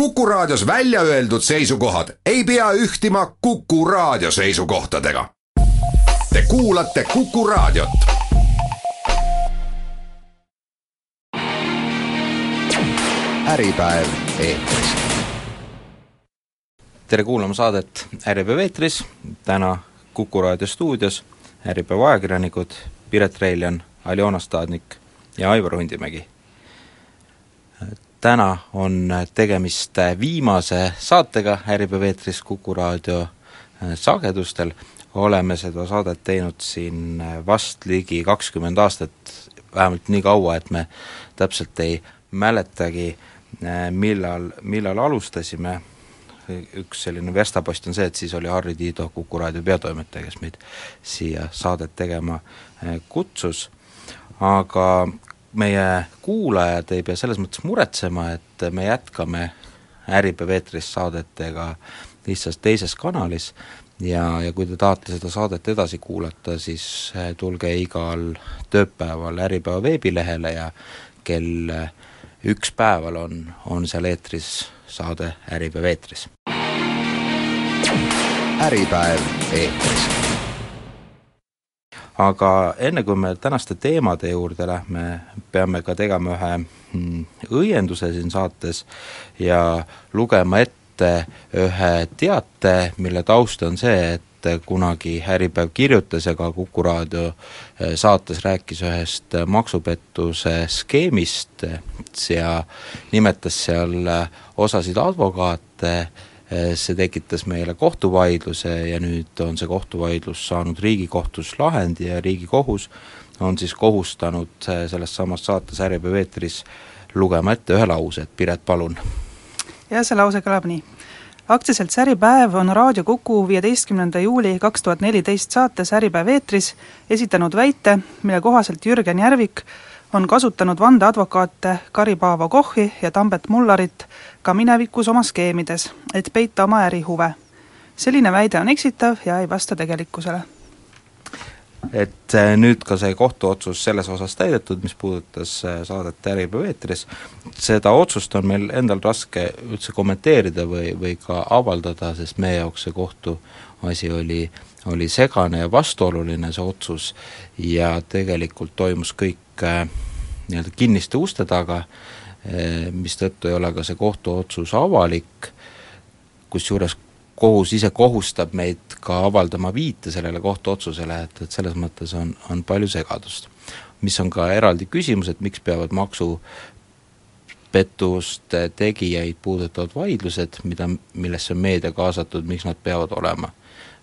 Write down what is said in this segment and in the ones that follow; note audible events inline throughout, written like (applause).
Kuku Raadios välja öeldud seisukohad ei pea ühtima Kuku Raadio seisukohtadega. Te kuulate Kuku Raadiot. äripäev eetris. tere kuulama saadet Äripäev eetris, täna Kuku raadio stuudios Äripäeva ajakirjanikud Piret Reiljan, Aljona Stadnik ja Aivar Hundimägi täna on tegemist viimase saatega Äripäev eetris Kuku raadio äh, sagedustel, oleme seda saadet teinud siin äh, vast ligi kakskümmend aastat, vähemalt nii kaua, et me täpselt ei mäletagi, äh, millal, millal alustasime, üks selline verstapost on see, et siis oli Harri Tiido, Kuku raadio peatoimetaja, kes meid siia saadet tegema kutsus, aga meie kuulajad ei pea selles mõttes muretsema, et me jätkame Äripäev eetris saadetega lihtsalt teises kanalis ja, ja kui te tahate seda saadet edasi kuulata, siis eh, tulge igal tööpäeval Äripäeva veebilehele ja kell eh, üks päeval on, on seal eetris saade Äripäev eetris. äripäev eetris aga enne, kui me tänaste teemade juurde lähme, peame ka tegema ühe mm, õienduse siin saates ja lugema ette ühe teate, mille taust on see, et kunagi Äripäev kirjutas ja ka Kuku raadio eh, saates rääkis ühest maksupettuse skeemist ja nimetas seal osasid advokaate, Eh, see tekitas meile kohtuvaidluse ja nüüd on see kohtuvaidlus saanud Riigikohtus lahendi ja Riigikohus on siis kohustanud eh, selles samas saates Äripäev eetris lugema ette ühe lause, et Piret, palun. ja see lause kõlab nii. aktsiaselts Äripäev on Raadio Kuku viieteistkümnenda juuli kaks tuhat neliteist saates Äripäev eetris esitanud väite, mille kohaselt Jürgen Järvik on kasutanud vandeadvokaate Kari-Paavo Kohhi ja Tambet Mullarit ka minevikus oma skeemides, et peita oma ärihuve. selline väide on eksitav ja ei vasta tegelikkusele. et äh, nüüd ka see kohtuotsus selles osas täidetud, mis puudutas äh, saadet Äripäev eetris, seda otsust on meil endal raske üldse kommenteerida või, või ka avaldada, sest meie jaoks see kohtuasi oli, oli segane ja vastuoluline, see otsus, ja tegelikult toimus kõik äh, nii-öelda kinniste uste taga, eh, mistõttu ei ole ka see kohtuotsus avalik, kusjuures kohus ise kohustab meid ka avaldama viite sellele kohtuotsusele, et, et selles mõttes on, on palju segadust. mis on ka eraldi küsimus, et miks peavad maksupettuste tegijaid puudutavad vaidlused, mida, millesse on meedia kaasatud, miks nad peavad olema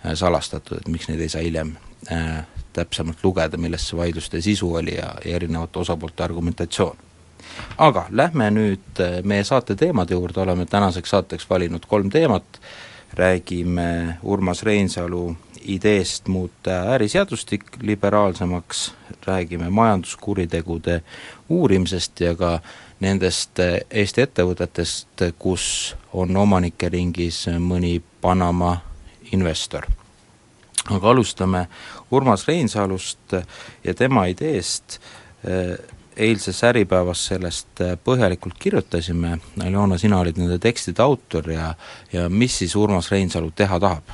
eh, salastatud, et miks neid ei saa hiljem äh, täpsemalt lugeda, milles see vaidluste sisu oli ja, ja erinevate osapoolte argumentatsioon. aga lähme nüüd äh, meie saate teemade juurde, oleme tänaseks saateks valinud kolm teemat, räägime Urmas Reinsalu ideest muuta äriseadustik liberaalsemaks, räägime majanduskuritegude uurimisest ja ka nendest äh, Eesti ettevõtetest, kus on omanike ringis mõni Panama investor aga alustame Urmas Reinsalust ja tema ideest, eilses Äripäevas sellest põhjalikult kirjutasime, Aljona, sina olid nende tekstide autor ja, ja mis siis Urmas Reinsalu teha tahab?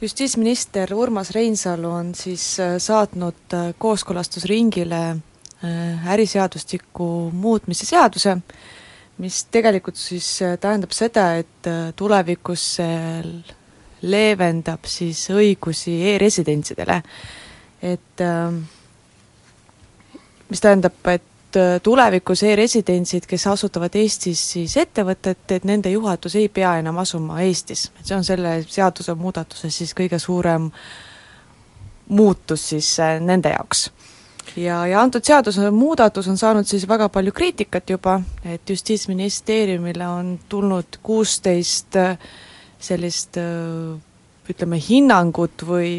justiitsminister Urmas Reinsalu on siis äh, saatnud äh, kooskõlastusringile äh, äriseadustiku muutmise seaduse, mis tegelikult siis tähendab seda, et tulevikus leevendab siis õigusi e-residentsidele. et ähm, mis tähendab, et äh, tulevikus e-residentsid, kes asutavad Eestis siis ettevõtet, et nende juhatus ei pea enam asuma Eestis, et see on selle seadusemuudatuse siis kõige suurem muutus siis äh, nende jaoks ja, ja antud seadusemuudatus on saanud siis väga palju kriitikat juba, et Justiitsministeeriumile on tulnud kuusteist 16 sellist ütleme, hinnangut või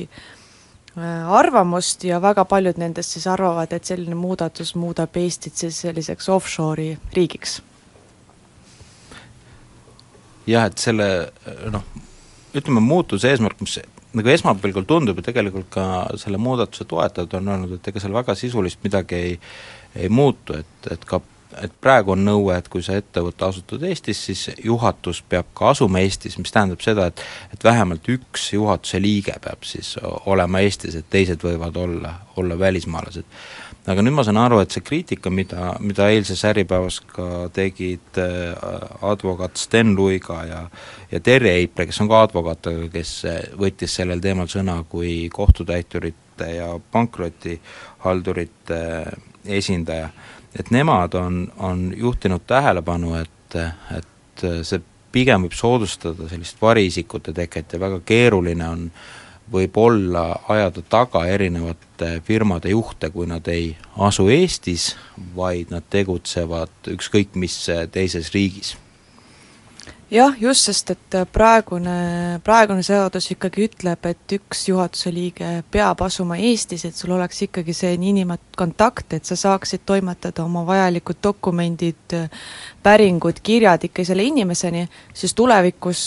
arvamust ja väga paljud nendest siis arvavad, et selline muudatus muudab Eestit siis selliseks offshore'i riigiks. jah, et selle noh, ütleme muutuse eesmärk, mis nagu esmapilgul tundub ja tegelikult ka selle muudatuse toetajad on öelnud, et ega seal väga sisulist midagi ei, ei muutu, et, et ka et praegu on nõue, et kui sa ettevõte asutad Eestis, siis juhatus peab ka asuma Eestis, mis tähendab seda, et et vähemalt üks juhatuse liige peab siis olema Eestis, et teised võivad olla, olla välismaalased. aga nüüd ma saan aru, et see kriitika, mida, mida eilses Äripäevas ka tegid äh, advokaat Sten Luiga ja ja Terje Eipre, kes on ka advokaat, aga kes võttis sellel teemal sõna kui kohtutäiturite ja pankrotihaldurite esindaja, et nemad on, on juhtinud tähelepanu, et, et see pigem võib soodustada sellist variisikute teket ja väga keeruline on võib olla ajada taga erinevate firmade juhte, kui nad ei asu Eestis, vaid nad tegutsevad ükskõik mis teises riigis jah, just, sest et praegune, praegune seadus ikkagi ütleb, et üks juhatuse liige peab asuma Eestis, et sul oleks ikkagi see niinimetatud kontakt, et sa saaksid toimetada oma vajalikud dokumendid, päringud, kirjad ikka selle inimeseni, siis tulevikus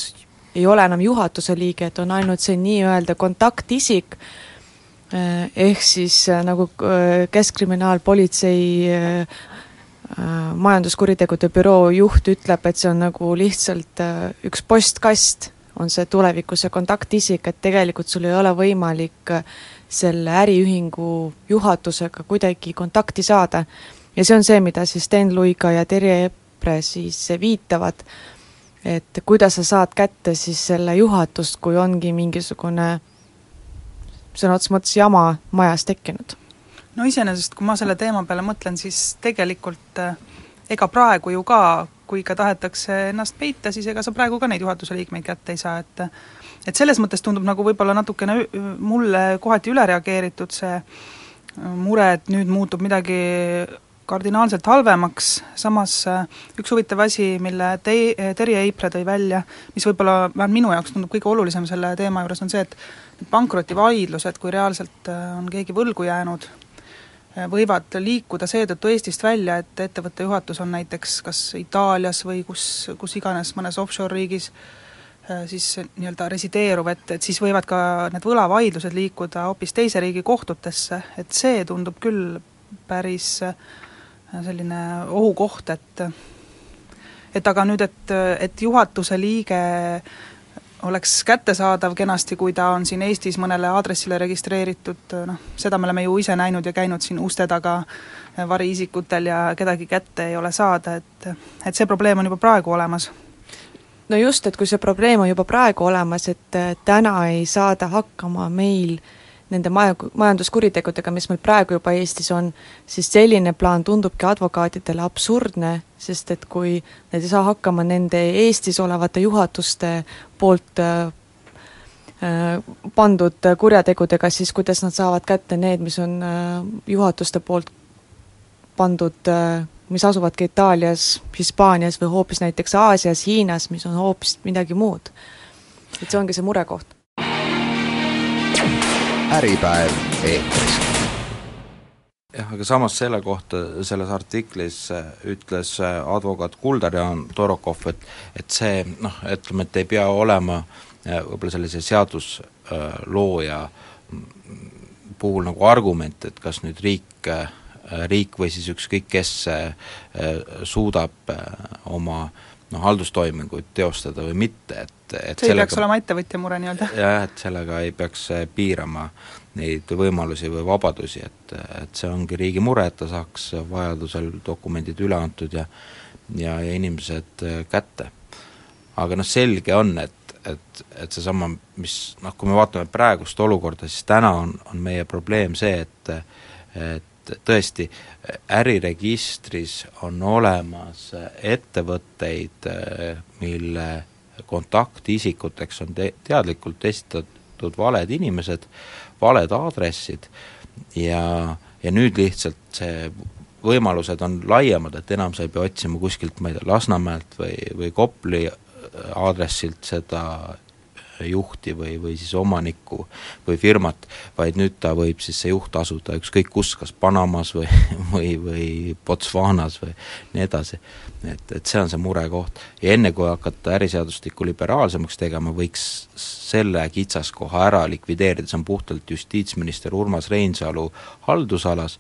ei ole enam juhatuse liige, et on ainult see nii-öelda kontaktisik, ehk siis nagu Keskkriminaalpolitsei Äh, majanduskuritegude büroo juht ütleb, et see on nagu lihtsalt äh, üks postkast, on see tulevikus see kontaktisik, et tegelikult sul ei ole võimalik äh, selle äriühingu juhatusega kuidagi kontakti saada. ja see on see, mida siis Sten Luiga ja Terje Epre siis viitavad, et kuidas sa saad kätte siis selle juhatust, kui ongi mingisugune sõna otseses mõttes jama majas tekkinud no iseenesest, kui ma selle teema peale mõtlen, siis tegelikult äh, ega praegu ju ka, kui ikka tahetakse ennast peita, siis ega sa praegu ka neid juhatuse liikmeid kätte ei saa, et et selles mõttes tundub nagu võib-olla natukene mulle kohati üle reageeritud see äh, mure, et nüüd muutub midagi kardinaalselt halvemaks, samas äh, üks huvitav asi, mille te-, Terje Eipre tõi välja, mis võib-olla vähemalt minu jaoks tundub kõige olulisem selle teema juures, on see, et need pankrotivaidlused, kui reaalselt on keegi võlgu jäänud, võivad liikuda seetõttu Eestist välja, et ettevõtte juhatus on näiteks kas Itaalias või kus, kus iganes, mõnes offshore riigis äh, siis nii-öelda resideeruv, et, et siis võivad ka need võlavaidlused liikuda hoopis teise riigi kohtutesse, et see tundub küll päris äh, selline ohukoht, et et aga nüüd, et, et juhatuse liige oleks kättesaadav kenasti, kui ta on siin Eestis mõnele aadressile registreeritud, noh, seda me oleme ju ise näinud ja käinud siin uste taga variisikutel ja kedagi kätte ei ole saada, et et see probleem on juba praegu olemas. No just, et kui see probleem on juba praegu olemas, et täna ei saada hakkama meil äh, nende maja, majanduskuritegudega, mis meil praegu juba Eestis on, siis selline plaan tundubki advokaatidele absurdne, sest et kui nad ei saa hakkama nende Eestis olevate juhatuste poolt äh, äh, pandud kurjategudega, siis kuidas nad saavad kätte need, mis on äh, juhatuste poolt pandud mis asuvadki Itaalias, Hispaanias või hoopis näiteks Aasias, Hiinas, mis on hoopis midagi muud. et see ongi see murekoht Äripäev eetris. jah, aga samas selle kohta, selles artiklis äh, ütles äh, advokaat Kuldar-Jaan Torokov, et et see noh, ütleme, et ei pea olema äh, võib-olla sellise seaduslooja puhul nagu argument, et kas nüüd riik, riik või siis ükskõik kes suudab oma noh, haldustoiminguid teostada või mitte, et et see ei peaks olema ettevõtja mure nii-öelda? jah, et sellega ei peaks piirama neid võimalusi või vabadusi, et, et see ongi riigi mure, et ta saaks vajadusel dokumendid üle antud ja ja, ja inimesed kätte. aga noh, selge on, et, et, et seesama, mis noh, kui me vaatame praegust olukorda, siis täna on, on meie probleem see, et et tõesti, äriregistris on olemas ettevõtteid, mille kontaktisikuteks on te-, teadlikult esitatud valed inimesed, valed aadressid ja, ja nüüd lihtsalt see võimalused on laiemad, et enam sa ei pea otsima kuskilt, ma ei tea, Lasnamäelt või, või Kopli aadressilt seda juhti või, või siis omanikku või firmat, vaid nüüd ta võib siis, see juht asuda ükskõik kus, kas Panamas või, (laughs) või, või Botswanas või nii edasi. et, et see on see murekoht. ja enne, kui hakata äriseadustikku liberaalsemaks tegema, võiks selle kitsaskoha ära likvideerida, see on puhtalt justiitsminister Urmas Reinsalu haldusalas,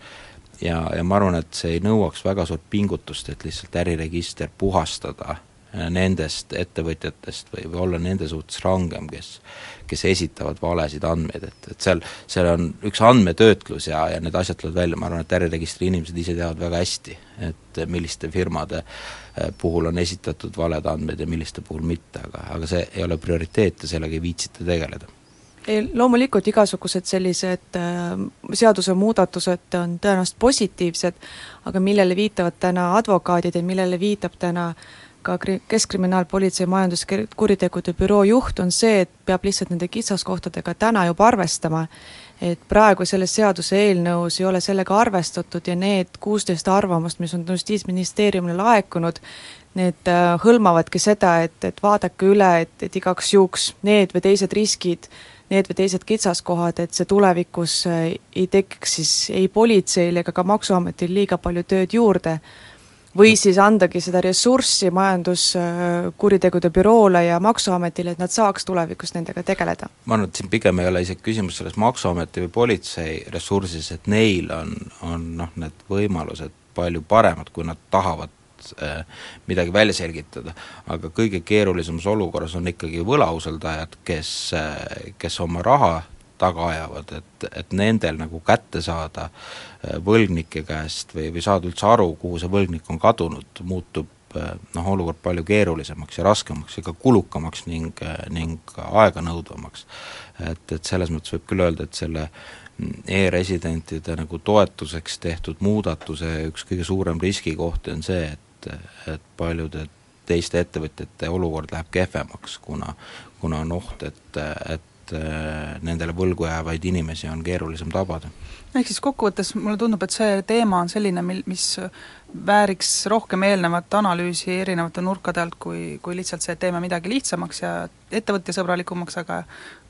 ja, ja ma arvan, et see ei nõuaks väga suurt pingutust, et lihtsalt äriregister puhastada äh, nendest ettevõtjatest või, või olla nende suhtes rangem, kes kes esitavad valesid andmeid, et, et seal, seal on üks andmetöötlus ja, ja need asjad tulevad välja, ma arvan, et äriregistri inimesed ise teavad väga hästi, et milliste firmade äh, puhul on esitatud valed andmed ja milliste puhul mitte, aga, aga see ei ole prioriteet ja sellega ei viitsita tegeleda. Ei, loomulikult igasugused sellised äh, seadusemuudatused on tõenäoliselt positiivsed, aga millele viitavad täna advokaadid ja millele viitab täna ka kri-, Keskkriminaalpolitsei majanduskuritegude büroo juht, on see, et peab lihtsalt nende kitsaskohtadega täna juba arvestama. et praegu selles seaduseelnõus ei ole sellega arvestatud ja need kuusteist arvamust, mis on Justiitsministeeriumile laekunud, need äh, hõlmavadki seda, et, et vaadake üle, et, et igaks juhuks need või teised riskid need või teised kitsaskohad, et see tulevikus äh, ei tekiks siis ei politseil ega ka Maksuametil liiga palju tööd juurde, või siis andagi seda ressurssi majanduskuritegude büroole ja Maksuametile, et nad saaks tulevikus nendega tegeleda? ma arvan, et siin pigem ei ole isegi küsimus selles Maksuameti või politsei ressursis, et neil on, on noh, need võimalused palju paremad, kui nad tahavad Äh, midagi välja selgitada, aga kõige keerulisemas olukorras on ikkagi võlausaldajad, kes, äh, kes oma raha taga ajavad, et, et nendel nagu kätte saada äh, võlgnike käest või, või saada üldse aru, kuhu see võlgnik on kadunud, muutub noh, olukord palju keerulisemaks ja raskemaks ja ka kulukamaks ning, ning aeganõudvamaks. et, et selles mõttes võib küll öelda, et selle mm, e-residentide nagu toetuseks tehtud muudatuse üks kõige suurem riskikoht on see, et, et paljude teiste ettevõtjate olukord läheb kehvemaks, kuna, kuna on oht, et, et äh, nendele võlgu jäävaid inimesi on keerulisem tabada. ehk siis kokkuvõttes mulle tundub, et see teema on selline, mil, mis vääriks rohkem eelnevat analüüsi erinevate nurkade alt, kui, kui lihtsalt see, et teeme midagi lihtsamaks ja ettevõtjasõbralikumaks, aga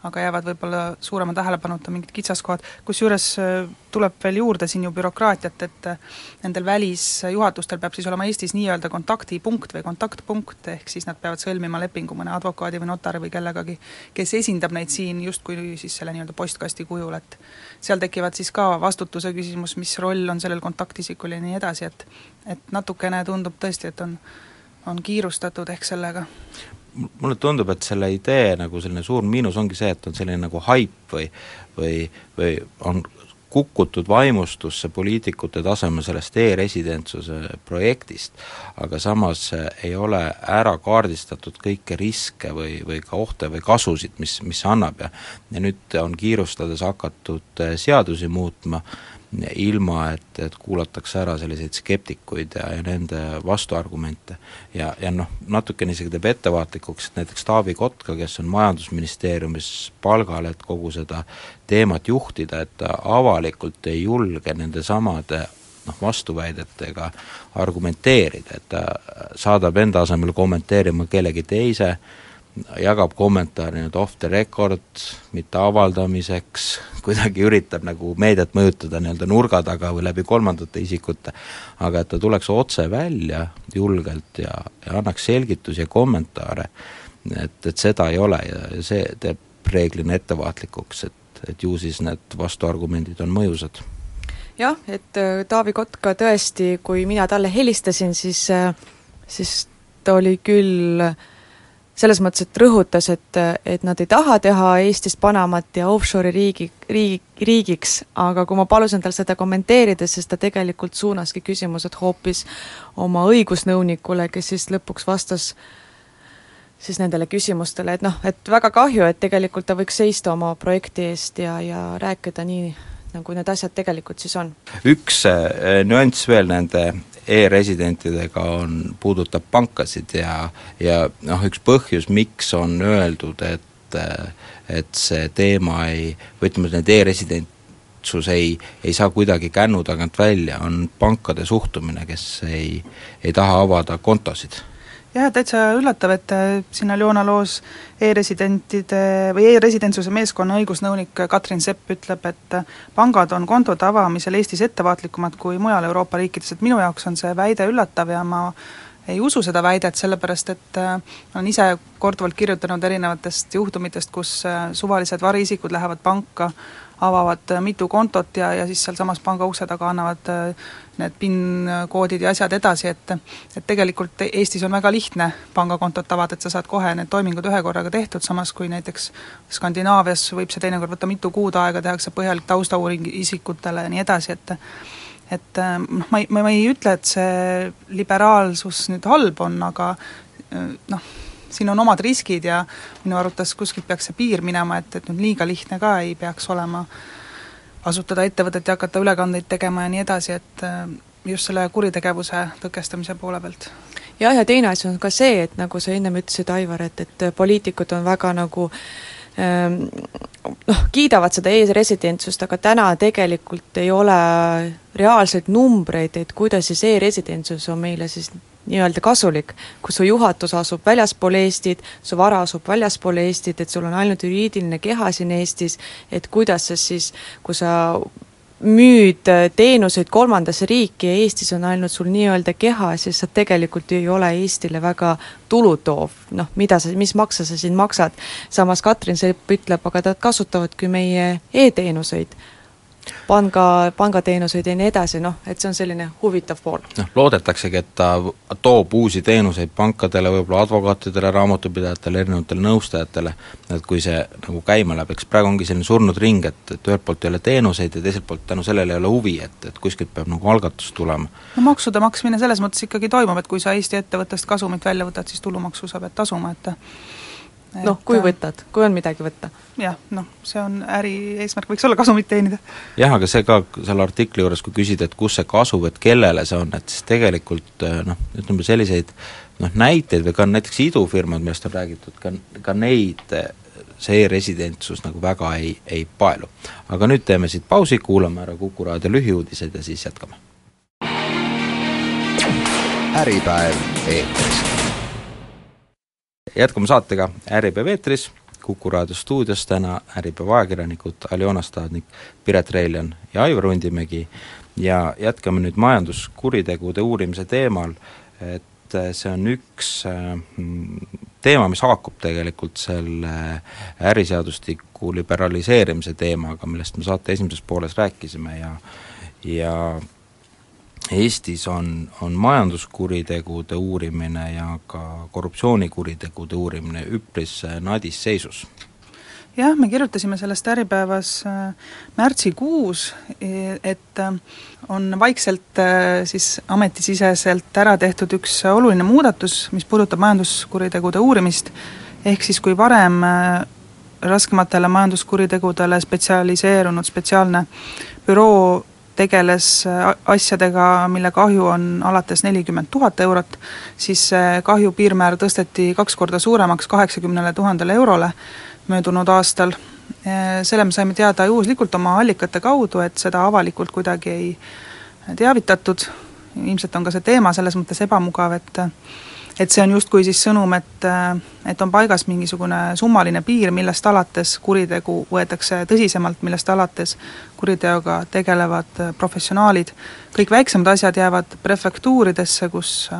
aga jäävad võib-olla suurema tähelepanuta mingid kitsaskohad, kusjuures äh, tuleb veel juurde siin ju bürokraatiat, et äh, nendel välisjuhatustel peab siis olema Eestis nii-öelda kontaktipunkt või kontaktpunkt, ehk siis nad peavad sõlmima lepingu mõne advokaadi või notari või kellegagi, kes esindab neid siin justkui siis selle nii-öelda postkasti kujul, et seal tekivad siis ka vastutuse küsimus, mis roll on sellel kontaktisikul ja nii edasi, et et natukene tundub tõesti, et on, on kiirustatud ehk sellega mulle tundub, et selle idee nagu selline suur miinus ongi see, et on selline nagu haip või või, või on kukutud vaimustusse poliitikute tasemel sellest e-residentsuse projektist, aga samas ei ole ära kaardistatud kõiki riske või, või ka ohte või kasusid, mis, mis see annab. Ja ja nüüd on kiirustades hakatud seadusi muutma ilma, et, et kuulatakse ära selliseid skeptikuid ja, ja nende vastuargumente. ja, ja noh, natukene isegi teeb ettevaatlikuks, et näiteks Taavi Kotka, kes on Majandusministeeriumis palgal, et kogu seda teemat juhtida, et ta avalikult ei julge nendesamade noh, vastuväidetega argumenteerida, et ta saadab enda asemel kommenteerima kellegi teise äh, jagab kommentaare nüüd off the record, mitte avaldamiseks, (laughs) kuidagi üritab nagu meediat mõjutada nii-öelda nurga taga või läbi kolmandate isikute, aga et ta tuleks otse välja julgelt ja, ja annaks selgitusi ja kommentaare, et, et seda ei ole ja see teeb reeglina ettevaatlikuks, et, et ju siis need vastuargumendid on mõjusad. Jah, et äh, Taavi Kotka tõesti, kui mina talle helistasin, siis, äh, siis ta oli küll äh, selles mõttes, et rõhutas, et, et nad ei taha teha Eestist Panamat ja offshore'i riigi, riigi, riigiks, aga kui ma palusin tal seda kommenteerida, siis ta tegelikult suunaski küsimused hoopis oma õigusnõunikule, kes siis lõpuks vastas siis nendele küsimustele, et noh, et väga kahju, et tegelikult ta võiks seista oma projekti eest ja, ja rääkida nii, nagu need asjad tegelikult siis on. üks äh, nüanss veel nende e-residentidega on, puudutab pankasid ja, ja noh, üks põhjus, miks on öeldud, et et see teema ei, või ütleme, need e-residentsus ei, ei saa kuidagi kännu tagant välja, on pankade suhtumine, kes ei, ei taha avada kontosid jah, täitsa üllatav, et äh, siin Aljona loos e-residentide või e-residentsuse meeskonna õigusnõunik Katrin Sepp ütleb, et äh, pangad on kontode avamisel Eestis ettevaatlikumad kui mujal Euroopa riikides, et minu jaoks on see väide üllatav ja ma ei usu seda väidet, sellepärast et äh, olen ise korduvalt kirjutanud erinevatest juhtumitest, kus suvalised variisikud lähevad panka, avavad äh, mitu kontot ja, ja siis sealsamas panga ukse taga annavad need PIN-koodid ja asjad edasi, et et tegelikult Eestis on väga lihtne pangakontot avada, et sa saad kohe need toimingud ühe korraga tehtud, samas kui näiteks Skandinaavias võib see teinekord võtta mitu kuud aega, tehakse põhjalik taustauuring isikutele ja nii edasi, et et äh, noh, ma ei, ma ei ütle, et see liberaalsus nüüd halb on, aga äh, noh, siin on omad riskid ja minu arvates kuskilt peaks see piir minema, et, et nüüd liiga lihtne ka ei peaks olema asutada ettevõtet ja hakata ülekandeid tegema ja nii edasi, et äh, just selle kuritegevuse tõkestamise poole pealt. Jah, ja teine asi on ka see, et nagu sa ennem ütlesid, Aivar, et, et poliitikud on väga nagu ähm, noh, kiidavad seda e-residentsust, aga täna tegelikult ei ole reaalseid numbreid, et kuidas siis e-residentsus on meile siis nii-öelda kasulik, kus su juhatus asub väljaspool Eestit, su vara asub väljaspool Eestit, et sul on ainult juriidiline keha siin Eestis, et kuidas sa siis, kui sa müüd äh, teenuseid kolmandasse riiki ja Eestis on ainult sul nii-öelda keha, siis sa tegelikult ju ei ole Eestile väga tulutoov, noh, mida sa, mis makse sa siin maksad. samas Katrin Sepp ütleb, aga nad kasutavadki meie e-teenuseid panga, pangateenuseid ja nii edasi, noh, et see on selline huvitav pool. noh, loodetaksegi, et ta toob uusi teenuseid pankadele, võib-olla advokaatidele, raamatupidajatele, erinevatele nõustajatele, et kui see nagu käima läheb, eks praegu ongi selline surnud ring, et, et ühelt poolt ei ole teenuseid ja teiselt poolt tänu sellele ei ole huvi, et, et kuskilt peab nagu algatus tulema. no maksude maksmine selles mõttes ikkagi toimub, et kui sa Eesti ettevõttest kasumit välja võtad, siis tulumaksu sa pead tasuma, et noh, kui võtad, kui on midagi võtta. jah, noh, see on äri eesmärk, võiks olla kasumit teenida. jah, aga see ka selle artikli juures, kui küsida, et kus see kasu, et kellele see on, et siis tegelikult äh, noh, ütleme selliseid noh, näiteid või ka näiteks idufirmad, millest on räägitud, ka, ka neid äh, see e-residentsus nagu väga ei, ei paelu. aga nüüd teeme siit pausi, kuulame ära Kuku raadio lühiuudised ja siis jätkame. äripäev eetris jätkame saatega Äripäev eetris, Kuku raadio stuudios täna Äripäeva ajakirjanikud Aljona Stadnik, Piret Reiljan ja Aivar Undimägi ja jätkame nüüd majanduskuritegude uurimise teemal, et see on üks teema, mis haakub tegelikult selle äriseadustiku liberaliseerimise teemaga, millest me saate esimeses pooles rääkisime ja ja Eestis on, on majanduskuritegude uurimine ja ka korruptsioonikuritegude uurimine üpris äh, nadis seisus. jah, me kirjutasime sellest Äripäevas äh, märtsikuus, e, et äh, on vaikselt siis ametisiseselt ära tehtud üks oluline muudatus, mis puudutab majanduskuritegude uurimist, ehk siis kui varem raskematele majanduskuritegudele spetsialiseerunud spetsiaalne büroo tegeles äh, asjadega, mille kahju on alates nelikümmend tuhat eurot, siis see kahju piirmäär tõsteti kaks korda suuremaks, kaheksakümnele tuhandele eurole möödunud aastal. selle me saime teada juhuslikult oma allikate kaudu, et seda avalikult kuidagi ei teavitatud, ilmselt on ka see teema selles mõttes ebamugav, et et see on justkui siis sõnum, et et on paigas mingisugune summaline piir, millest alates kuritegu võetakse tõsisemalt, millest alates kuriteoga tegelevad professionaalid, kõik väiksemad asjad jäävad prefektuuridesse, kus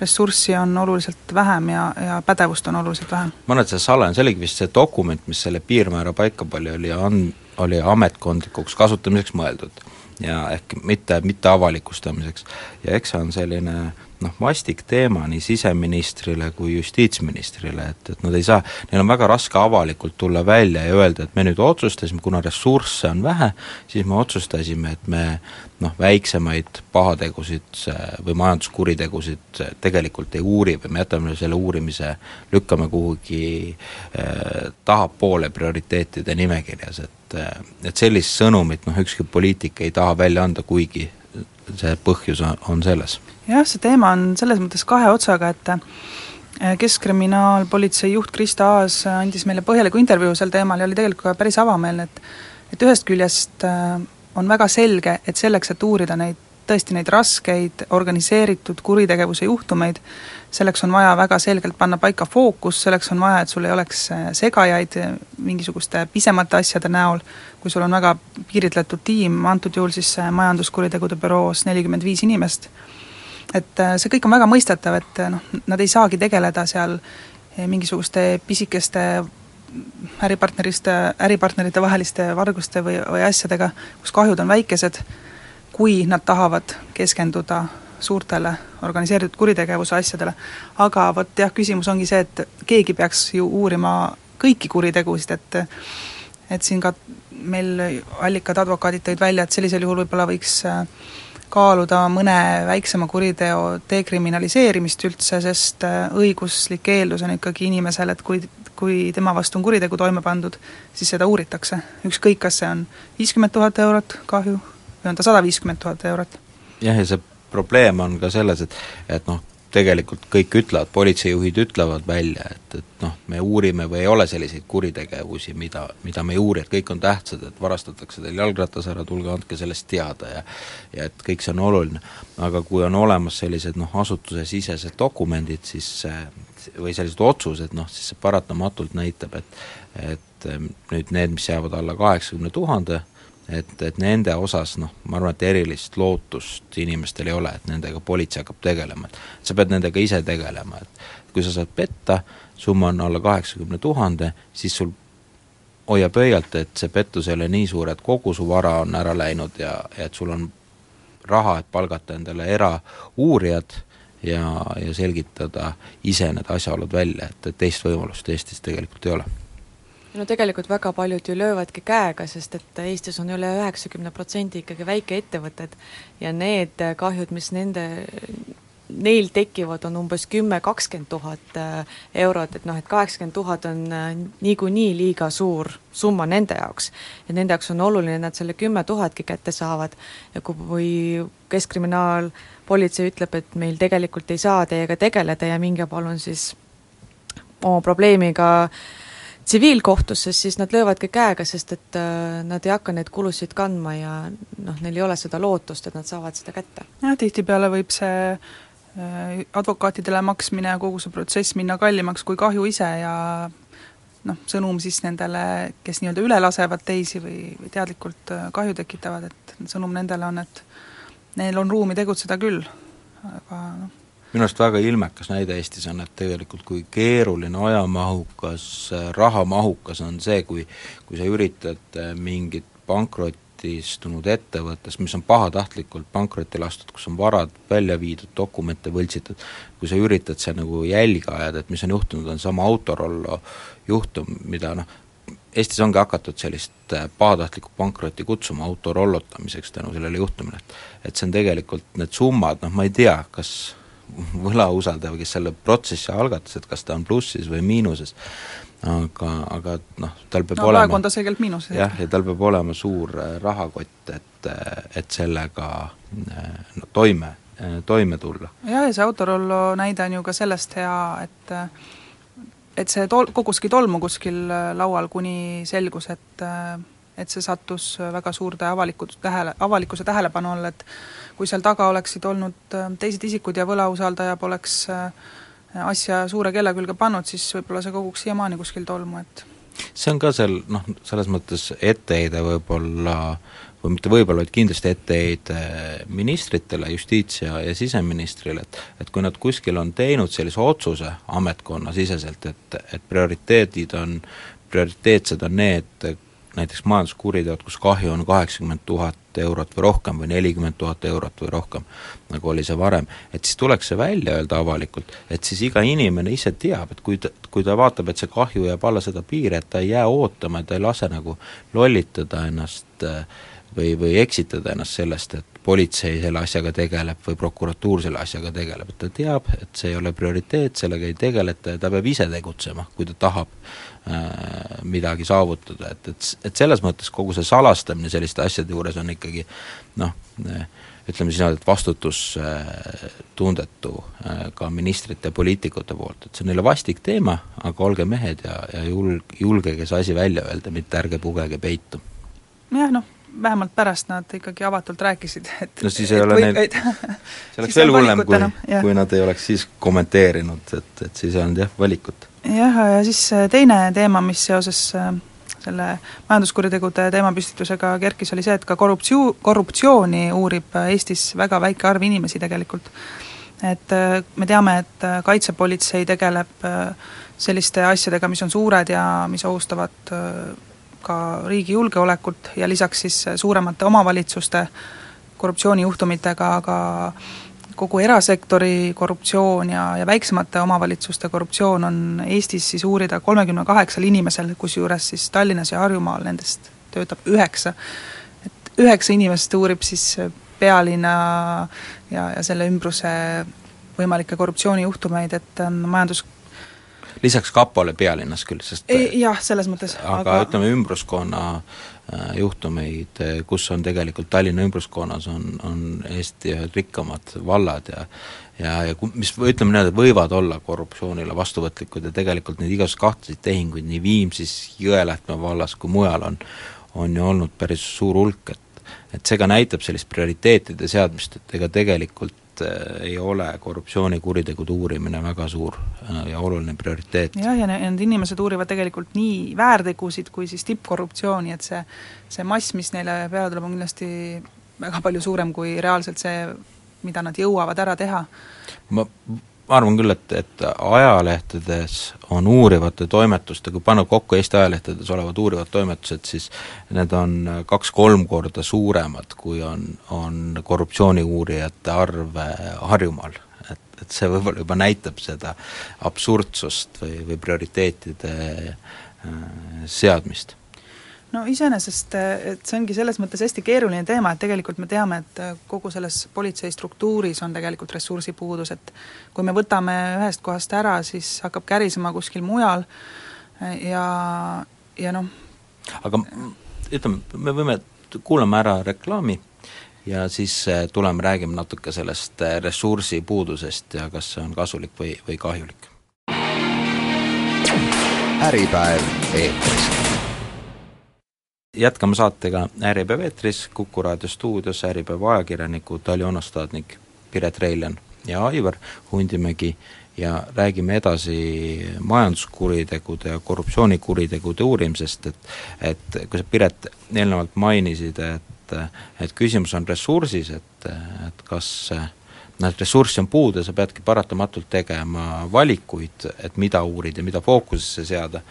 ressurssi on oluliselt vähem ja, ja pädevust on oluliselt vähem. et see salajane, see oligi vist see dokument, mis selle piirmäära paika pani, oli on, oli ametkondlikuks kasutamiseks mõeldud ja ehk mitte, mitte avalikustamiseks. ja eks see on selline noh, vastik teema nii siseministrile kui justiitsministrile, et, et nad ei saa, neil on väga raske avalikult tulla välja ja öelda, et me nüüd otsustasime, kuna ressursse on vähe, siis me otsustasime, et me noh, väiksemaid pahategusid või majanduskuritegusid tegelikult ei uuri või me jätame selle uurimise, lükkame kuhugi eh, tahapoole prioriteetide nimekirjas, et et sellist sõnumit noh, ükski poliitik ei taha välja anda, kuigi see põhjus on, on selles jah, see teema on selles mõttes kahe otsaga, et äh, keskkriminaalpolitsei juht Krista Aas andis meile põhjaliku intervjuu sel teemal ja oli tegelikult ka päris avameelne, et et ühest küljest äh, on väga selge, et selleks, et uurida neid, tõesti neid raskeid organiseeritud kuritegevuse juhtumeid, selleks on vaja väga selgelt panna paika fookus, selleks on vaja, et sul ei oleks äh, segajaid mingisuguste pisemate asjade näol, kui sul on väga piiritletud tiim, antud juhul siis majanduskuritegude büroos nelikümmend viis inimest, et äh, see kõik on väga mõistetav, et äh, noh, nad ei saagi tegeleda seal äh, mingisuguste pisikeste äripartneriste, äripartnerite vaheliste varguste või, või asjadega, kus kahjud on väikesed, kui nad tahavad keskenduda suurtele organiseeritud kuritegevuse asjadele. aga vot jah, küsimus ongi see, et keegi peaks ju uurima kõiki kuritegusid, et et siin ka meil allikad, advokaadid tõid välja, et sellisel juhul võib-olla võiks kaaluda mõne väiksema kuriteo dekriminaliseerimist üldse, sest õiguslik eeldus on ikkagi inimesel, et kui kui tema vastu on kuritegu toime pandud, siis seda uuritakse. ükskõik, kas see on viiskümmend tuhat eurot kahju või on ta sada viiskümmend tuhat eurot. jah, ja see probleem on ka selles, et et noh, tegelikult kõik ütlevad, politseijuhid ütlevad välja, et, et noh, me uurime või ei ole selliseid kuritegevusi, mida, mida me ei uuri, et kõik on tähtsad, et varastatakse teil jalgratas ära, tulge andke sellest teada ja ja et kõik see on oluline. aga kui on olemas sellised noh, asutusesisesed dokumendid, siis või sellised otsused, noh siis see paratamatult näitab, et et nüüd need, mis jäävad alla kaheksakümne tuhande, et, et nende osas noh, ma arvan, et erilist lootust inimestel ei ole, et nendega politsei hakkab tegelema, et sa pead nendega ise tegelema, et kui sa saad petta, summa on alla kaheksakümne tuhande, siis sul hoia pöialt, et see pettus ei ole nii suur, et kogu su vara on ära läinud ja, ja et sul on raha, et palgata endale erauurijad ja, ja selgitada ise need asjaolud välja, et, et teist võimalust Eestis tegelikult ei ole no tegelikult väga paljud ju löövadki käega, sest et Eestis on üle üheksakümne protsendi ikkagi väikeettevõtted ja need kahjud, mis nende, neil tekivad, on umbes kümme, kakskümmend tuhat äh, eurot, et noh, et kaheksakümmend tuhat on äh, niikuinii liiga suur summa nende jaoks. et nende jaoks on oluline, et nad selle kümme tuhatki kätte saavad ja kui kriminaalpolitsei ütleb, et meil tegelikult ei saa teiega tegeleda ja minge palun siis oma probleemiga äh, tsiviilkohtusse, siis nad löövadki käega, sest et äh, nad ei hakka neid kulusid kandma ja noh, neil ei ole seda lootust, et nad saavad seda kätte. jah, tihtipeale võib see äh, advokaatidele maksmine ja kogu see protsess minna kallimaks kui kahju ise ja noh, sõnum siis nendele, kes nii-öelda üle lasevad teisi või, või teadlikult äh, kahju tekitavad, et sõnum nendele on, et neil on ruumi tegutseda küll, aga noh, minu arust väga ilmekas näide Eestis on, et tegelikult kui keeruline, ajamahukas, rahamahukas on see, kui kui sa üritad äh, mingit pankrotistunud ettevõttes, mis on pahatahtlikult pankrotti lastud, kus on varad välja viidud, dokumente võltsitud, kui sa üritad seal nagu jälgi ajada, et mis on juhtunud, on sama Autorollo juhtum, mida noh, Eestis ongi hakatud sellist äh, pahatahtlikku pankrotti kutsuma autorollotamiseks tänu sellele juhtumile, et et see on tegelikult, need summad, noh ma ei tea, kas võlausaldaja, kes selle protsessi algatas, et kas ta on plussis või miinuses, aga, aga noh, tal peab no, olema praegu on ta selgelt miinuses. jah, ja tal peab olema suur äh, rahakott, et, äh, et sellega äh, no, toime, toime tulla. jah, ja see Autorollo näide on ju ka sellest hea, et et see tol-, koguski tolmu kuskil laual, kuni selgus, et et see sattus väga suurde avaliku tähele, avalikkuse tähelepanu alla, et kui seal taga oleksid olnud äh, teised isikud ja võlausaldaja poleks äh, asja suure kella külge pannud, siis võib-olla see koguks siiamaani kuskil tolmu, et see on ka seal noh, selles mõttes etteheide võib-olla või mitte võib-olla, vaid kindlasti etteheide ministritele, justiits- ja, ja siseministrile, et et kui nad kuskil on teinud sellise otsuse ametkonnasiseselt, et, et prioriteedid on, prioriteetsed on need näiteks majanduskuriteod, kus kahju on kaheksakümmend tuhat eurot või rohkem või nelikümmend tuhat eurot või rohkem, nagu oli see varem, et siis tuleks see välja öelda avalikult, et siis iga inimene ise teab, et kui ta, kui ta vaatab, et see kahju jääb alla seda piiri, et ta ei jää ootama, ta ei lase nagu lollitada ennast äh, või, või eksitada ennast sellest, et politsei selle asjaga tegeleb või prokuratuur selle asjaga tegeleb, et ta teab, et see ei ole prioriteet, sellega ei tegeleta ja ta peab ise tegutsema, kui ta tahab midagi saavutada, et, et, et selles mõttes kogu see salastamine selliste asjade juures on ikkagi noh, ütleme siis niimoodi, et vastutustundetu äh, ka ministrite ja poliitikute poolt, et see on neile vastik teema, aga olge mehed ja, ja julg-, julgege see asi välja öelda, mitte ärge pugege peitu. jah, noh, vähemalt pärast nad ikkagi avatult rääkisid, et no siis ei ole neil, (laughs) see oleks veel hullem, kui, kui nad ei oleks siis kommenteerinud, et, et siis ei olnud jah, valikut jah, ja siis äh, teine teema, mis seoses äh, selle majanduskuritegude teemapüstitusega kerkis, oli see, et ka korruptsio-, korruptsiooni uurib äh, Eestis väga väike arv inimesi tegelikult. et me teame, et kaitsepolitsei tegeleb selliste asjadega, mis on suured ja mis ohustavad ka riigi julgeolekut ja lisaks siis suuremate omavalitsuste korruptsioonijuhtumitega, aga kogu erasektori korruptsioon ja, ja väiksemate omavalitsuste korruptsioon on Eestis siis uurida kolmekümne kaheksal inimesel, kusjuures siis Tallinnas ja Harjumaal nendest töötab üheksa. et üheksa inimest uurib siis pealinna ja, ja selle ümbruse võimalikke korruptsioonijuhtumeid, et majandus lisaks kapole pealinnas küll, sest jah, selles mõttes. aga, aga ütleme, ümbruskonna äh, juhtumeid, kus on tegelikult Tallinna ümbruskonnas on, on Eesti ühed rikkamad vallad ja ja, ja mis ütleme niimoodi, võivad olla korruptsioonile vastuvõtlikud ja tegelikult neid igasuguseid kahtlaseid tehinguid nii Viimsis, Jõelähtme vallas kui mujal on, on ju olnud päris suur hulk, et et see ka näitab sellist prioriteetide seadmist, et ega tegelikult äh, ei ole korruptsioonikuritegude uurimine väga suur äh, ja oluline prioriteet. jah, ja need inimesed uurivad tegelikult nii väärtegusid kui siis tippkorruptsiooni, et see see mass, mis neile peale tuleb, on kindlasti väga palju suurem kui reaalselt see, mida nad jõuavad ära teha. ma ma arvan küll, et, et ajalehtedes on uurivate toimetuste, kui panna kokku Eesti ajalehtedes olevad uurivad toimetused, siis need on kaks-kolm korda suuremad, kui on, on korruptsiooniuurijate arv Harjumaal. et, et see võib-olla juba näitab seda absurdsust või, või prioriteetide äh, seadmist no iseenesest, et see ongi selles mõttes hästi keeruline teema, et tegelikult me teame, et kogu selles politsei struktuuris on tegelikult ressursipuudus, et kui me võtame ühest kohast ära, siis hakkab kärisema kuskil mujal ja, ja noh aga ütleme, me võime, kuulame ära reklaami ja siis eh, tuleme, räägime natuke sellest eh, ressursipuudusest ja kas see on kasulik või, või kahjulik. äripäev eetris jätkame saatega Äripäev eetris, Kuku raadio stuudios Äripäeva ajakirjanikud Aljo Onostadnik, Piret Reiljan ja Aivar Hundimägi. Ja räägime edasi majanduskuritegude ja korruptsioonikuritegude uurimisest, et et kui sa, Piret, eelnevalt mainisid, et et küsimus on ressursis, et, et kas noh, et ressurssi on puudu ja sa peadki paratamatult tegema valikuid, et mida uurida mida fookusesse seada,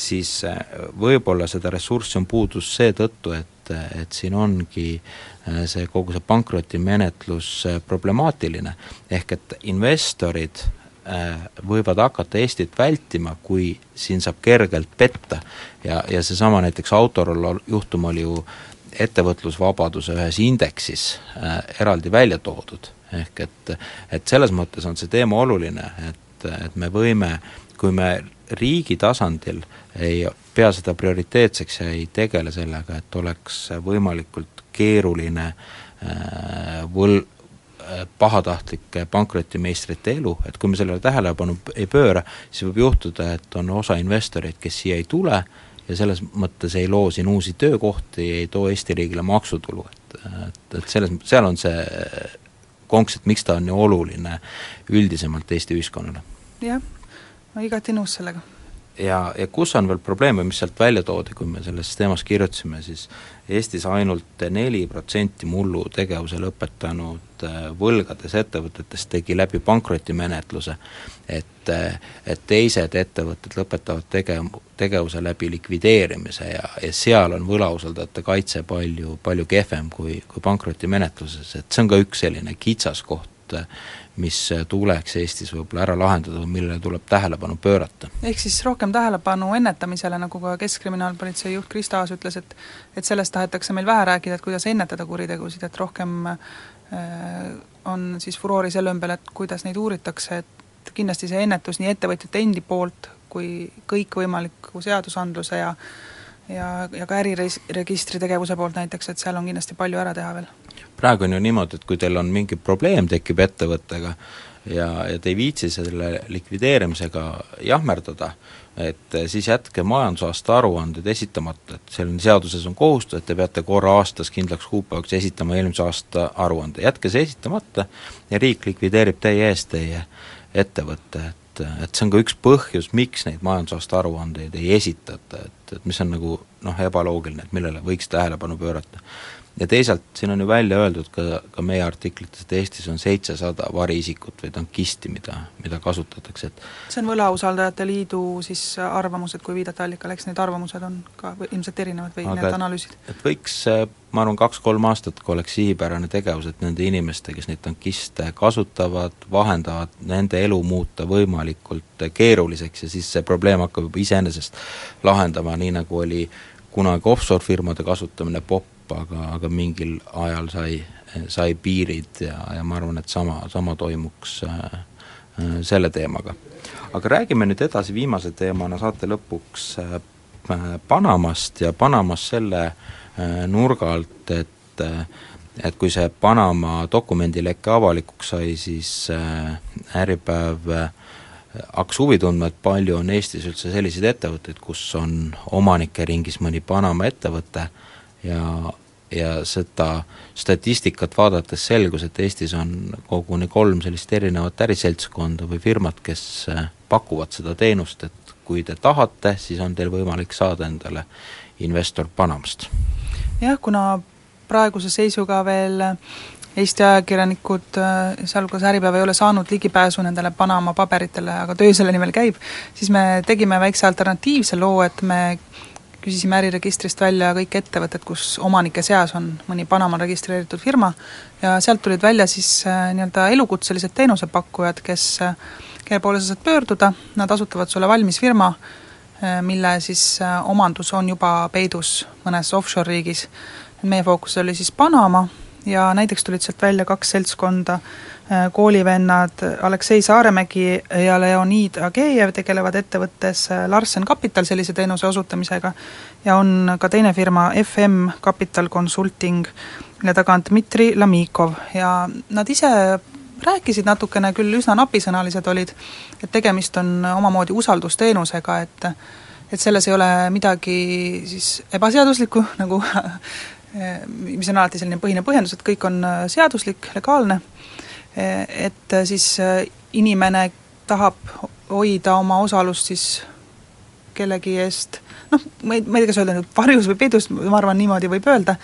siis äh, võib-olla seda ressurssi on puudus seetõttu, et, et siin ongi äh, see kogu see pankrotimenetlus äh, problemaatiline, ehk et investorid võivad hakata Eestit vältima, kui siin saab kergelt petta. Ja, ja seesama näiteks Autorollo juhtum oli ju ettevõtlusvabaduse ühes indeksis äh, eraldi välja toodud, ehk et et selles mõttes on see teema oluline, et, et me võime, kui me riigi tasandil ei pea seda prioriteetseks ja ei tegele sellega, et oleks võimalikult keeruline äh, võl-, äh, pahatahtlike pankrotimeistrite elu, et kui me sellele tähelepanu ei pööra, siis võib juhtuda, et on osa investoreid, kes siia ei tule ja selles mõttes ei loo siin uusi töökohti, ei too Eesti riigile maksutulu, et, et, et selles, seal on see konks, et miks ta on nii oluline üldisemalt Eesti ühiskonnale. jah, ma igati nõus sellega. Ja, ja kus on veel probleeme, mis sealt välja toodi, kui me selles teemas kirjutasime, siis Eestis ainult neli protsenti mullu tegevuse lõpetanud äh, võlgades ettevõtetest tegi läbi pankrotimenetluse, et, äh, et teised ettevõtted lõpetavad tege-, tegevuse läbi likvideerimise ja, ja seal on võlausaldajate kaitse palju, palju kehvem kui, kui pankrotimenetluses, et see on ka üks selline kitsaskoht, mis tuleks Eestis võib-olla ära lahendada või millele tuleb tähelepanu pöörata. ehk siis rohkem tähelepanu ennetamisele, nagu ka Keskkriminaalpolitsei juht Krista Aas ütles, et et sellest tahetakse meil vähe rääkida, et kuidas ennetada kuritegusid, et rohkem äh, on siis furoori selle ümber, et kuidas neid uuritakse, et kindlasti see ennetus nii ettevõtjate endi poolt kui kõikvõimaliku seadusandluse ja ja, ja ka äriregistri tegevuse poolt näiteks, et seal on kindlasti palju ära teha veel praegu on ju niimoodi, et kui teil on mingi probleem, tekib ettevõttega ja, ja te ei viitsi selle likvideerimisega jahmerdada, et siis jätke majandusaasta aruanded esitamata, et selline seaduses on kohustus, et te peate korra aastas kindlaks kuupäevaks esitama eelmise aasta aruande, jätke see esitamata ja riik likvideerib teie eest teie ettevõtte, et, et see on ka üks põhjus, miks neid majandusaasta aruandeid ei esitata, et, et mis on nagu noh, ebaloogiline, et millele võiks tähelepanu pöörata ja teisalt, siin on ju välja öeldud ka, ka meie artiklites, et Eestis on seitsesada variisikut või tankisti, mida, mida kasutatakse, et see on Võlausaldajate Liidu siis arvamus, et kui viidata allikale, eks need arvamused on ka ilmselt erinevad või Aga need analüüsid? et võiks, ma arvan, kaks-kolm aastat, kui oleks sihipärane tegevus, et nende inimeste, kes neid tankiste kasutavad, vahendavad, nende elu muuta võimalikult keeruliseks ja siis see probleem hakkab juba iseenesest lahendama, nii nagu oli kunagi offshore-firmade kasutamine popp, aga, aga mingil ajal sai, sai piirid ja, ja ma arvan, et sama, sama toimuks äh, äh, selle teemaga. aga räägime nüüd edasi viimase teemana saate lõpuks äh, Panamast ja Panamast selle äh, nurga alt, et äh, et kui see Panama dokumendileke avalikuks sai, siis äh, Äripäev äh, hakkas huvi tundma, et palju on Eestis üldse selliseid ettevõtteid, kus on omanike ringis mõni Panama ettevõte ja, ja seda statistikat vaadates selgus, et Eestis on koguni kolm sellist erinevat äriseltskonda või firmat, kes äh, pakuvad seda teenust, et kui te tahate, siis on teil võimalik saada endale investor Panamast. jah, kuna praeguse seisuga veel Eesti ajakirjanikud, äh, sealhulgas Äripäev, ei ole saanud ligipääsu nendele Panama paberitele, aga töö selle nimel käib, siis me tegime väikse alternatiivse loo, et me küsisime äriregistrist välja kõik ettevõtted, kus omanike seas on mõni Panamal registreeritud firma ja sealt tulid välja siis äh, nii-öelda elukutselised teenusepakkujad, kes, äh, kelle poole sa saad pöörduda, nad asutavad sulle valmis firma, mille siis omandus on juba peidus mõnes offshore riigis. meie fookus oli siis Panama ja näiteks tulid sealt välja kaks seltskonda, äh, koolivennad Aleksei Saaremägi ja Leonid Agejev tegelevad ettevõttes äh, Larsen Capital sellise teenuse osutamisega ja on ka teine firma FM Capital Consulting, mille taga on Dmitri Lamikov. Ja nad ise rääkisid natukene, küll üsna napisõnalised olid, et tegemist on omamoodi usaldusteenusega, et et selles ei ole midagi siis ebaseaduslikku, nagu (laughs) mis on alati selline põhine põhjendus, et kõik on äh, seaduslik, legaalne, e, et äh, siis äh, inimene tahab hoida oma osalust siis kellegi eest. Noh, ma ei, ma ei tea, kas öelda nüüd varjus või peidus, ma arvan, niimoodi võib öelda,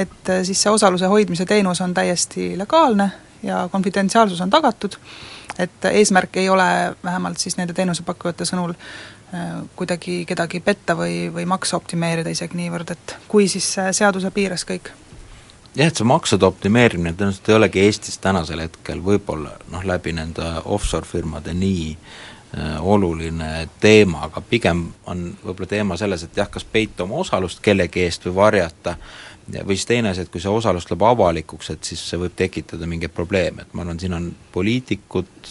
et siis see osaluse hoidmise teenus on täiesti legaalne ja konfidentsiaalsus on tagatud, et eesmärk ei ole vähemalt siis nende teenusepakkujate sõnul kuidagi kedagi petta või, või makse optimeerida isegi niivõrd, et kui siis seaduse piires kõik. jah, et see maksude optimeerimine tõenäoliselt ei olegi Eestis tänasel hetkel võib-olla noh, läbi nende offshore firmade nii äh, oluline teema, aga pigem on võib-olla teema selles, et jah, kas peita oma osalust kellegi eest või varjata äh, või siis teine asi, et kui see osalus tuleb avalikuks, et siis see võib tekitada mingeid probleeme, et ma arvan, siin on poliitikud,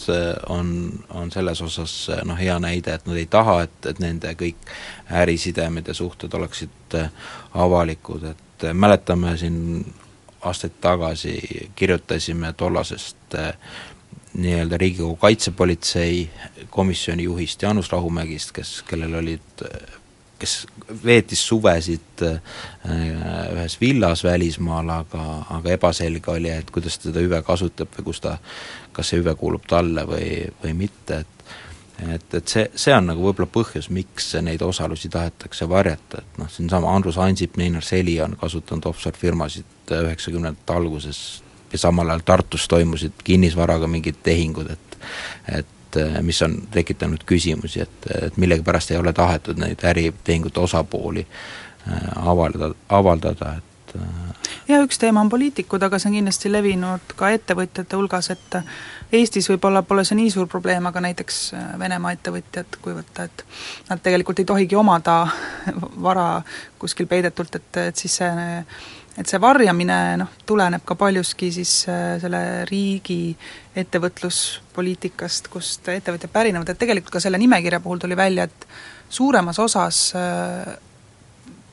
on, on selles osas noh, hea näide, et nad ei taha, et, et nende kõik ärisidemed ja suhted oleksid äh, avalikud, et äh, mäletame siin aastaid tagasi kirjutasime tollasest äh, nii-öelda Riigikogu Kaitsepolitsei komisjoni juhist Jaanus Rahumägist, kes, kellel olid kes veetis suvesid äh, ühes villas välismaal, aga, aga ebaselge oli, et kuidas ta seda hüve kasutab või kus ta, kas see hüve kuulub talle või, või mitte, et et, et see, see on nagu võib-olla põhjus, miks neid osalusi tahetakse varjata, et noh, siinsama Andrus Ansip, Neinar Seli on kasutanud offshore firmasid üheksakümnendate alguses ja samal ajal Tartus toimusid kinnisvaraga mingid tehingud, et et et mis on tekitanud küsimusi, et, et millegipärast ei ole tahetud neid äritehingute osapooli äh, avaldada, avaldada, et äh, ja üks teema on poliitikud, aga see on kindlasti levinud ka ettevõtjate hulgas, et Eestis võib-olla pole see nii suur probleem, aga näiteks Venemaa ettevõtjad, kui võtta, et nad tegelikult ei tohigi omada (laughs) vara kuskil peidetult, et, et siis see et see varjamine noh, tuleneb ka paljuski siis äh, selle riigi ettevõtluspoliitikast, kust ettevõtjad pärinevad, et tegelikult ka selle nimekirja puhul tuli välja, et suuremas osas äh,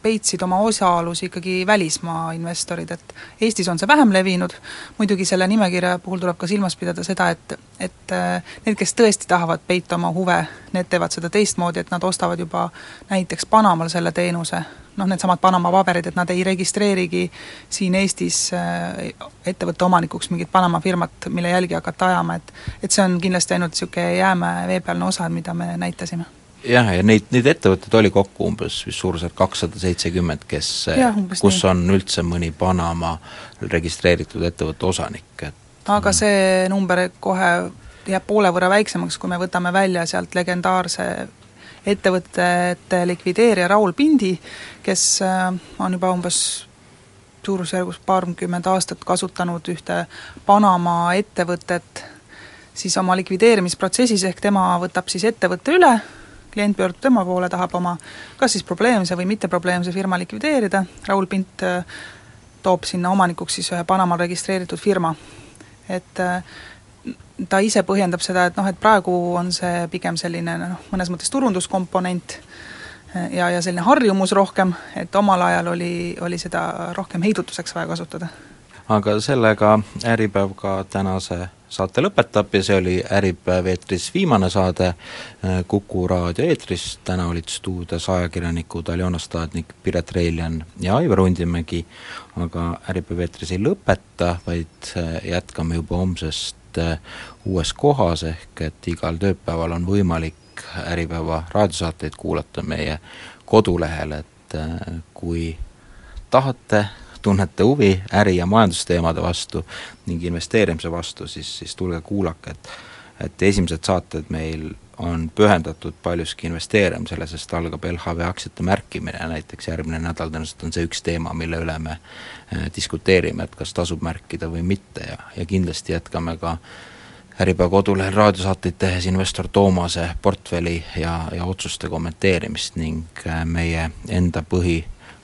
peitsid oma osalusi ikkagi välismaa investorid, et Eestis on see vähem levinud, muidugi selle nimekirja puhul tuleb ka silmas pidada seda, et et äh, need, kes tõesti tahavad peita oma huve, need teevad seda teistmoodi, et nad ostavad juba näiteks Panamal selle teenuse, noh, needsamad Panama paberid, et nad ei registreerigi siin Eestis äh, ettevõtte omanikuks mingit Panama firmat, mille jälgi hakata ajama, et et see on kindlasti ainult niisugune jäämäe veepealne osa, mida me näitasime jah, ja neid, neid ettevõtteid oli kokku umbes vist suurusjärk kakssada seitsekümmend, kes, kus nii. on üldse mõni Panama registreeritud ettevõtte osanik, et aga see number kohe jääb poole võrra väiksemaks, kui me võtame välja sealt legendaarse ettevõtete likvideerija Raul Pindi, kes äh, on juba umbes suurusjärgus paarkümmend aastat kasutanud ühte Panama ettevõtet siis oma likvideerimisprotsessis, ehk tema võtab siis ettevõtte üle, klient pöördub tema poole, tahab oma kas siis probleemse või mitteprobleemse firma likvideerida, Raul Pint äh, toob sinna omanikuks siis ühe Panamal registreeritud firma. et äh, ta ise põhjendab seda, et noh, et praegu on see pigem selline noh, mõnes mõttes turunduskomponent ja, ja selline harjumus rohkem, et omal ajal oli, oli seda rohkem heidutuseks vaja kasutada. aga sellega Äripäev ka tänase saate lõpetab ja see oli Äripäev eetris viimane saade äh, Kuku raadio eetris, täna olid stuudios ajakirjanikud Aljona Stadnik, Piret Reiljan ja Aivar Undimägi, aga Äripäev eetris ei lõpeta, vaid äh, jätkame juba homsest Äh, uues kohas, ehk et igal tööpäeval on võimalik Äripäeva raadiosaateid kuulata meie kodulehel, et kui tahate, tunnete huvi äri- ja majandusteemade vastu ning investeerimise vastu, siis, siis tulge kuulake, et et esimesed saated meil on pühendatud paljuski investeerimisele, sest algab LHV aktsiate märkimine, näiteks järgmine nädal tõenäoliselt on see üks teema, mille üle me äh, diskuteerime, et kas tasub märkida või mitte. Ja, ja kindlasti jätkame ka Äripäeva kodulehel raadiosaateid tehes investor Toomase portfelli ja, ja otsuste kommenteerimist ning äh, meie enda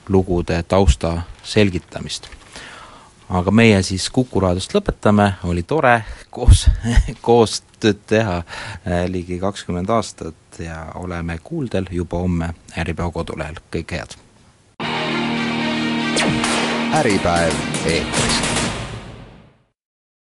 põhilugude tausta selgitamist. Aga meie siis Kuku raadiost lõpetame, oli tore koos, (laughs) koostööd teha äh, ligi kakskümmend aastat ja oleme kuuldel juba homme Äripäeva kodulehel, kõike head! äripäev eetris